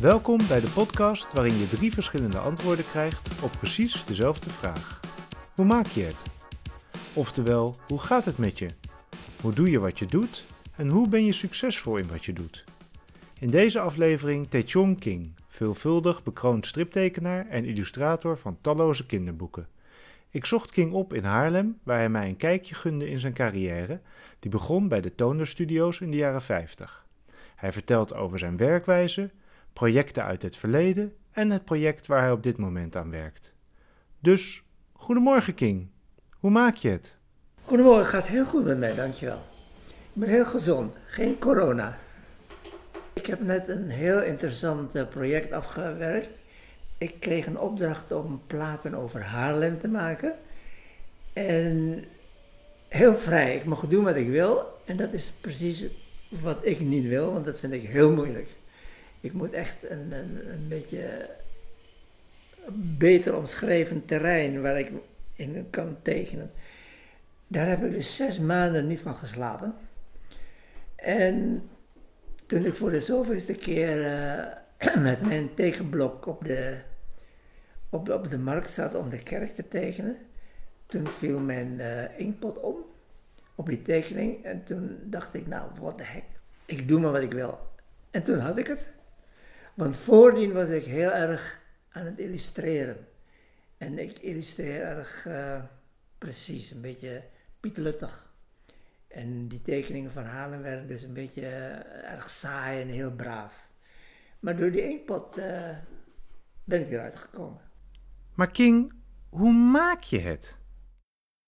Welkom bij de podcast waarin je drie verschillende antwoorden krijgt op precies dezelfde vraag. Hoe maak je het? Oftewel, hoe gaat het met je? Hoe doe je wat je doet? En hoe ben je succesvol in wat je doet? In deze aflevering Taechong King, veelvuldig bekroond striptekenaar en illustrator van talloze kinderboeken. Ik zocht King op in Haarlem, waar hij mij een kijkje gunde in zijn carrière, die begon bij de Toner Studios in de jaren 50. Hij vertelt over zijn werkwijze, projecten uit het verleden en het project waar hij op dit moment aan werkt. Dus, goedemorgen King. Hoe maak je het? Goedemorgen, gaat heel goed met mij, dankjewel. Ik ben heel gezond, geen corona. Ik heb net een heel interessant eh, project afgewerkt. Ik kreeg een opdracht om platen over Haarlem te maken. En heel vrij, ik mag doen wat ik wil. En dat is precies wat ik niet wil, want dat vind ik heel moeilijk. Ik moet echt een, een, een beetje beter omschreven terrein waar ik in kan tekenen. Daar heb ik dus zes maanden niet van geslapen. En toen ik voor de zoveelste keer uh, met mijn tekenblok op de, op, op de markt zat om de kerk te tekenen, toen viel mijn uh, inkpot om op die tekening. En toen dacht ik, nou, wat de hek, ik doe maar wat ik wil. En toen had ik het. Want voordien was ik heel erg aan het illustreren. En ik illustreer erg uh, precies, een beetje pietluttig. En die tekeningen van Halen werden dus een beetje uh, erg saai en heel braaf. Maar door die inkpot uh, ben ik eruit gekomen. Maar King, hoe maak je het?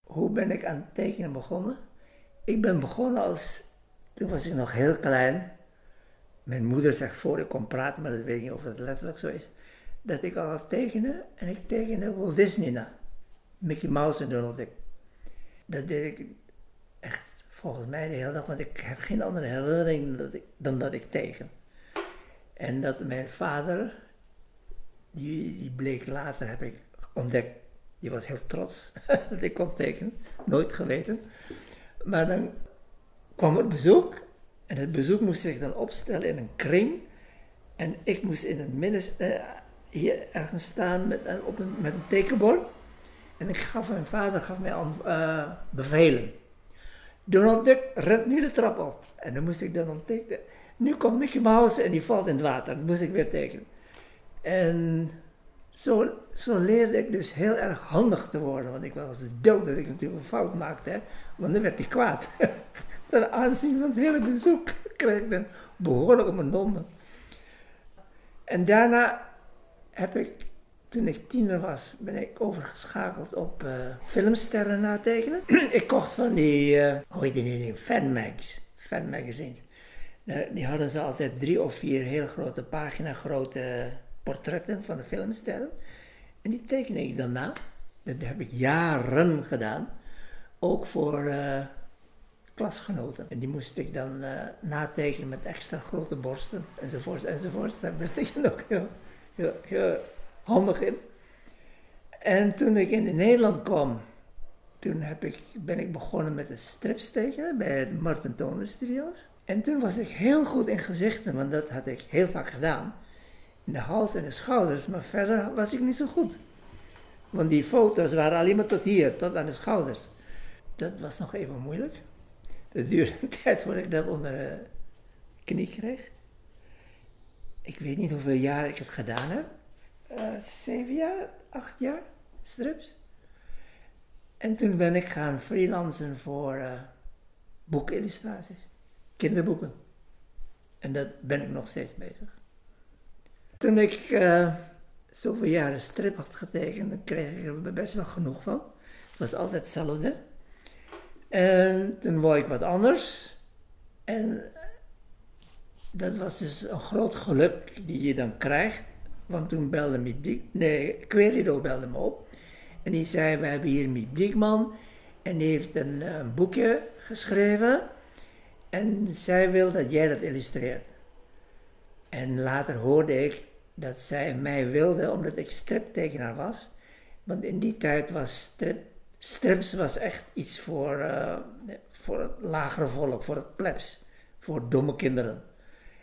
Hoe ben ik aan het tekenen begonnen? Ik ben begonnen als, toen was ik nog heel klein. Mijn moeder zegt voor ik kon praten, maar dat weet ik niet of dat letterlijk zo is. Dat ik al tekende en ik tekende Walt Disney na. Mickey Mouse en Donald Duck. Dat deed ik echt volgens mij de hele dag, want ik heb geen andere herinnering dan dat ik, dan dat ik teken. En dat mijn vader, die, die bleek later, heb ik ontdekt, die was heel trots dat ik kon tekenen. Nooit geweten. Maar dan kwam er bezoek en het bezoek moest zich dan opstellen in een kring. En ik moest in het midden uh, hier ergens staan met, uh, op een, met een tekenbord. En ik gaf mijn vader gaf mij uh, bevelen. Donald Duck rent nu de trap op. En dan moest ik dan onttekenen. Nu komt Mickey Mouse en die valt in het water. Dan moest ik weer tekenen. En zo, zo leerde ik dus heel erg handig te worden. Want ik was dood dat ik natuurlijk een fout maakte. Hè? Want dan werd hij kwaad. ten aanzien van het hele bezoek kreeg ik dan behoorlijk op. En daarna heb ik, toen ik tiener was, ben ik overgeschakeld op uh, filmsterren natekenen. ik kocht van die, uh, hoe heet die fanmags, fanmagazines. Uh, die hadden ze altijd drie of vier heel grote pagina grote portretten van de filmsterren. En die teken ik dan na. Dat heb ik jaren gedaan. Ook voor klasgenoten. En die moest ik dan uh, natekenen met extra grote borsten enzovoort enzovoort. Daar werd ik dan ook heel, heel, handig in. En toen ik in Nederland kwam, toen heb ik, ben ik begonnen met het strips tekenen bij de Martin Toner Studios. En toen was ik heel goed in gezichten, want dat had ik heel vaak gedaan. In de hals en de schouders, maar verder was ik niet zo goed. Want die foto's waren alleen maar tot hier, tot aan de schouders. Dat was nog even moeilijk. Het duurde een tijd voordat ik dat onder de knie kreeg. Ik weet niet hoeveel jaar ik het gedaan heb. Uh, zeven jaar, acht jaar, strips. En toen ben ik gaan freelancen voor uh, boekillustraties, kinderboeken. En dat ben ik nog steeds bezig. Toen ik uh, zoveel jaren strip had getekend, dan kreeg ik er best wel genoeg van. Het was altijd hetzelfde. En toen wou ik wat anders. En dat was dus een groot geluk die je dan krijgt. Want toen belde Miep nee, Querido belde me op. En die zei, we hebben hier Miep Diekman. En die heeft een, een, boekje geschreven. En zij wil dat jij dat illustreert. En later hoorde ik dat zij mij wilde omdat ik striptekenaar was. Want in die tijd was strip Strips was echt iets voor, uh, voor het lagere volk, voor het plebs, voor domme kinderen.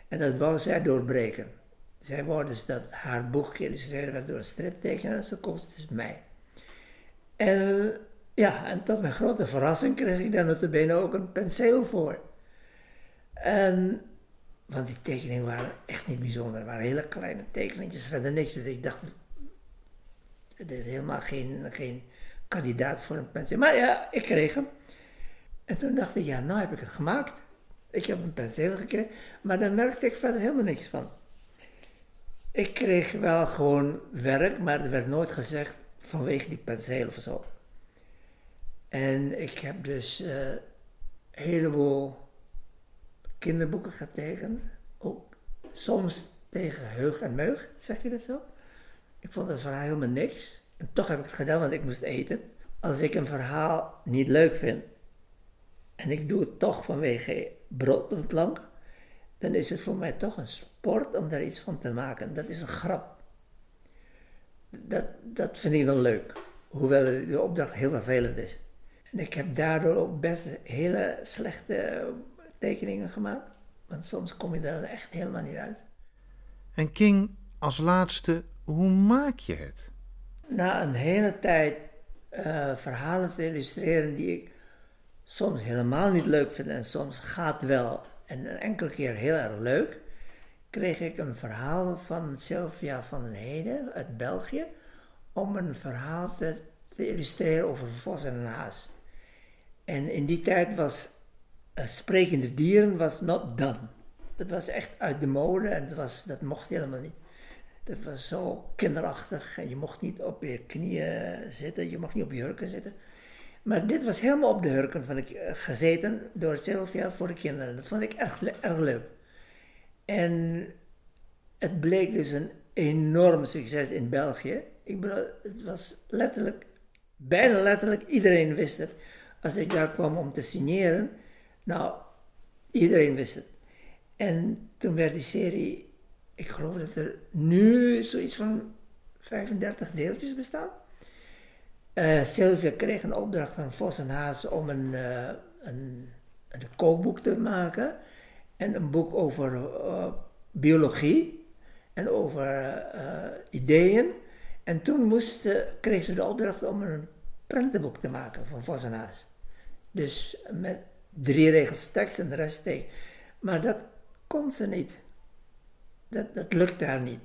En dat wou zij doorbreken. zij wou dus dat haar boek geïllustreerd werd door een striptekenaar, ze koos dus mij. En ja, en tot mijn grote verrassing kreeg ik daar bene ook een penseel voor. En, want die tekeningen waren echt niet bijzonder, het waren hele kleine tekeningetjes, verder niks. Dus ik dacht, het is helemaal geen, geen kandidaat voor een penseel. Maar ja, ik kreeg hem. En toen dacht ik, ja, nou heb ik het gemaakt. Ik heb een penseel gekregen, maar daar merkte ik verder helemaal niks van. Ik kreeg wel gewoon werk, maar er werd nooit gezegd vanwege die penseel of zo. En ik heb dus uh, een heleboel kinderboeken getekend. Ook soms tegen heug en meug, zeg je dat zo? Ik vond het verhaal helemaal niks. En toch heb ik het gedaan, want ik moest eten. Als ik een verhaal niet leuk vind en ik doe het toch vanwege brood de plank, dan is het voor mij toch een sport om daar iets van te maken. Dat is een grap. Dat, dat vind ik dan leuk. Hoewel de opdracht heel vervelend is. En ik heb daardoor ook best hele slechte tekeningen gemaakt. Want soms kom je daar echt helemaal niet uit. En King, als laatste, hoe maak je het? Na een hele tijd uh, verhalen te illustreren die ik soms helemaal niet leuk vind en soms gaat wel en een enkele keer heel erg leuk, kreeg ik een verhaal van Sylvia van den Heden uit België om een verhaal te, illustreren over een vos en een haas. En in die tijd was uh, sprekende dieren was not done. Dat was echt uit de mode en dat mocht helemaal niet. Dat was zo kinderachtig en je mocht niet op je knieën zitten, je mocht niet op je hurken zitten. Maar dit was helemaal op de hurken van ik, eh, gezeten door Sylvia voor de kinderen. Dat vond ik echt erg leuk. En het bleek dus een enorm succes in België. Ik bedoel, het was letterlijk, bijna letterlijk, iedereen wist het. Als ik daar kwam om te signeren, nou, iedereen wist het. En toen werd die serie, ik geloof dat er nu zoiets van 35 deeltjes bestaan. Uh, Sylvia kreeg een opdracht van Vos en Haas om een, uh, een, een, kookboek te maken. En een boek over uh, biologie en over ideeën. En toen kreeg ze de opdracht om een prentenboek te maken van Vos en Haas. Dus met drie regels tekst en de rest tekst. Maar dat kon ze niet. Dat, dat lukte haar niet.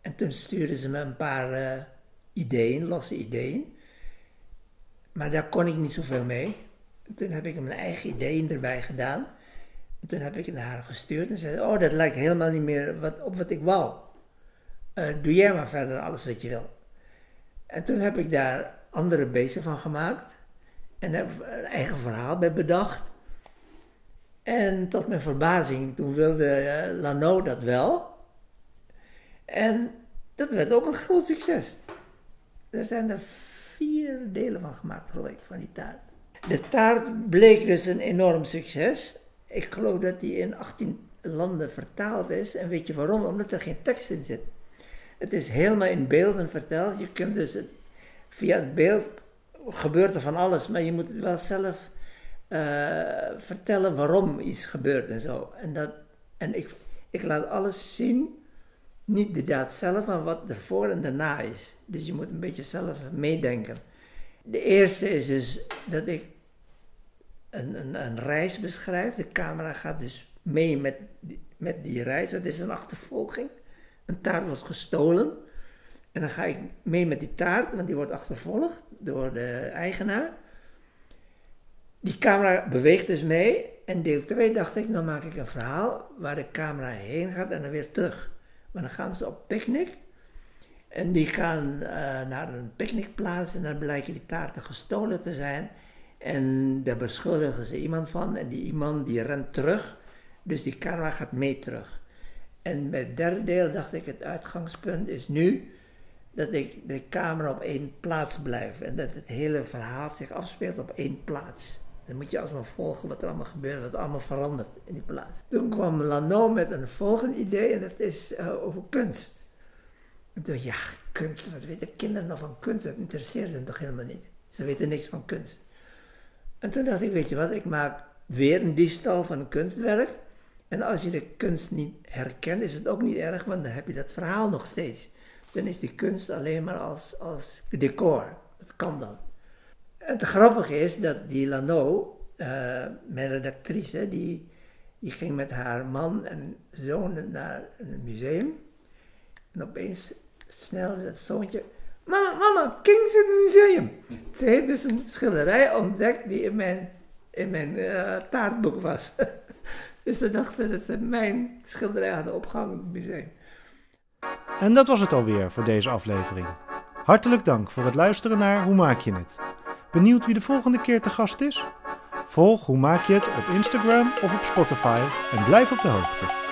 En toen stuurde ze me een paar ideeën, losse ideeën. Maar daar kon ik niet zoveel mee. toen heb ik mijn eigen ideeën erbij gedaan. En toen heb ik het naar haar gestuurd en zei: Oh, dat lijkt helemaal niet meer wat, op wat ik wou. Uh, doe jij maar verder alles wat je wil. En toen heb ik daar andere beesten van gemaakt. En heb een eigen verhaal bij bedacht. En tot mijn verbazing, toen wilde uh, Lano dat wel. En dat werd ook een groot succes. Er zijn er vier delen van gemaakt, geloof ik, van die taart. De taart bleek dus een enorm succes. Ik geloof dat die in 18 landen vertaald is. En weet je waarom? Omdat er geen tekst in zit. Het is helemaal in beelden verteld. Je kunt dus via het beeld gebeurt er van alles, maar je moet het wel zelf uh, vertellen waarom iets gebeurt en zo. En, dat, en ik, ik laat alles zien niet de daad zelf, maar wat ervoor en daarna is. Dus je moet een beetje zelf meedenken. De eerste is dus dat ik een, een, een reis beschrijf. De camera gaat dus mee met met die reis. Het is een achtervolging. Een taart wordt gestolen. En dan ga ik mee met die taart, want die wordt achtervolgd door de eigenaar. Die camera beweegt dus mee. En deel 2 dacht ik, dan maak ik een verhaal waar de camera heen gaat en dan weer terug. Maar dan gaan ze op picknick. En die gaan uh, naar een picknickplaats en dan blijken die taarten gestolen te zijn. En daar beschuldigen ze iemand van en die iemand die rent terug. Dus die camera gaat mee terug. En met het derde deel dacht ik, het uitgangspunt is nu dat ik de camera op één plaats blijf. En dat het hele verhaal zich afspeelt op één plaats. Dan moet je alsmaar volgen wat er allemaal gebeurt, wat er allemaal verandert in die plaats. Toen kwam Lano met een volgend idee en dat is uh, over kunst. En toen dacht ja, kunst, wat weten kinderen nog van kunst? Dat interesseert hen toch helemaal niet. Ze weten niks van kunst. En toen dacht ik, weet je wat, ik maak weer een diefstal van een kunstwerk. En als je de kunst niet herkent, is het ook niet erg, want dan heb je dat verhaal nog steeds. Dan is die kunst alleen maar als, als decor. Dat kan dan. Het grappige is dat die Lano, uh, mijn redactrice, die, die ging met haar man en zoon naar een museum. En opeens snel dat zoontje, mama, mama, King zit in het museum. Ze heeft dus een schilderij ontdekt die in mijn, in mijn uh, taartboek was. dus ze dachten dat ze mijn schilderij hadden opgehangen in het museum. En dat was het alweer voor deze aflevering. Hartelijk dank voor het luisteren naar Hoe maak je het? Benieuwd wie de volgende keer te gast is? Volg Hoe maak je het op Instagram of op Spotify en blijf op de hoogte.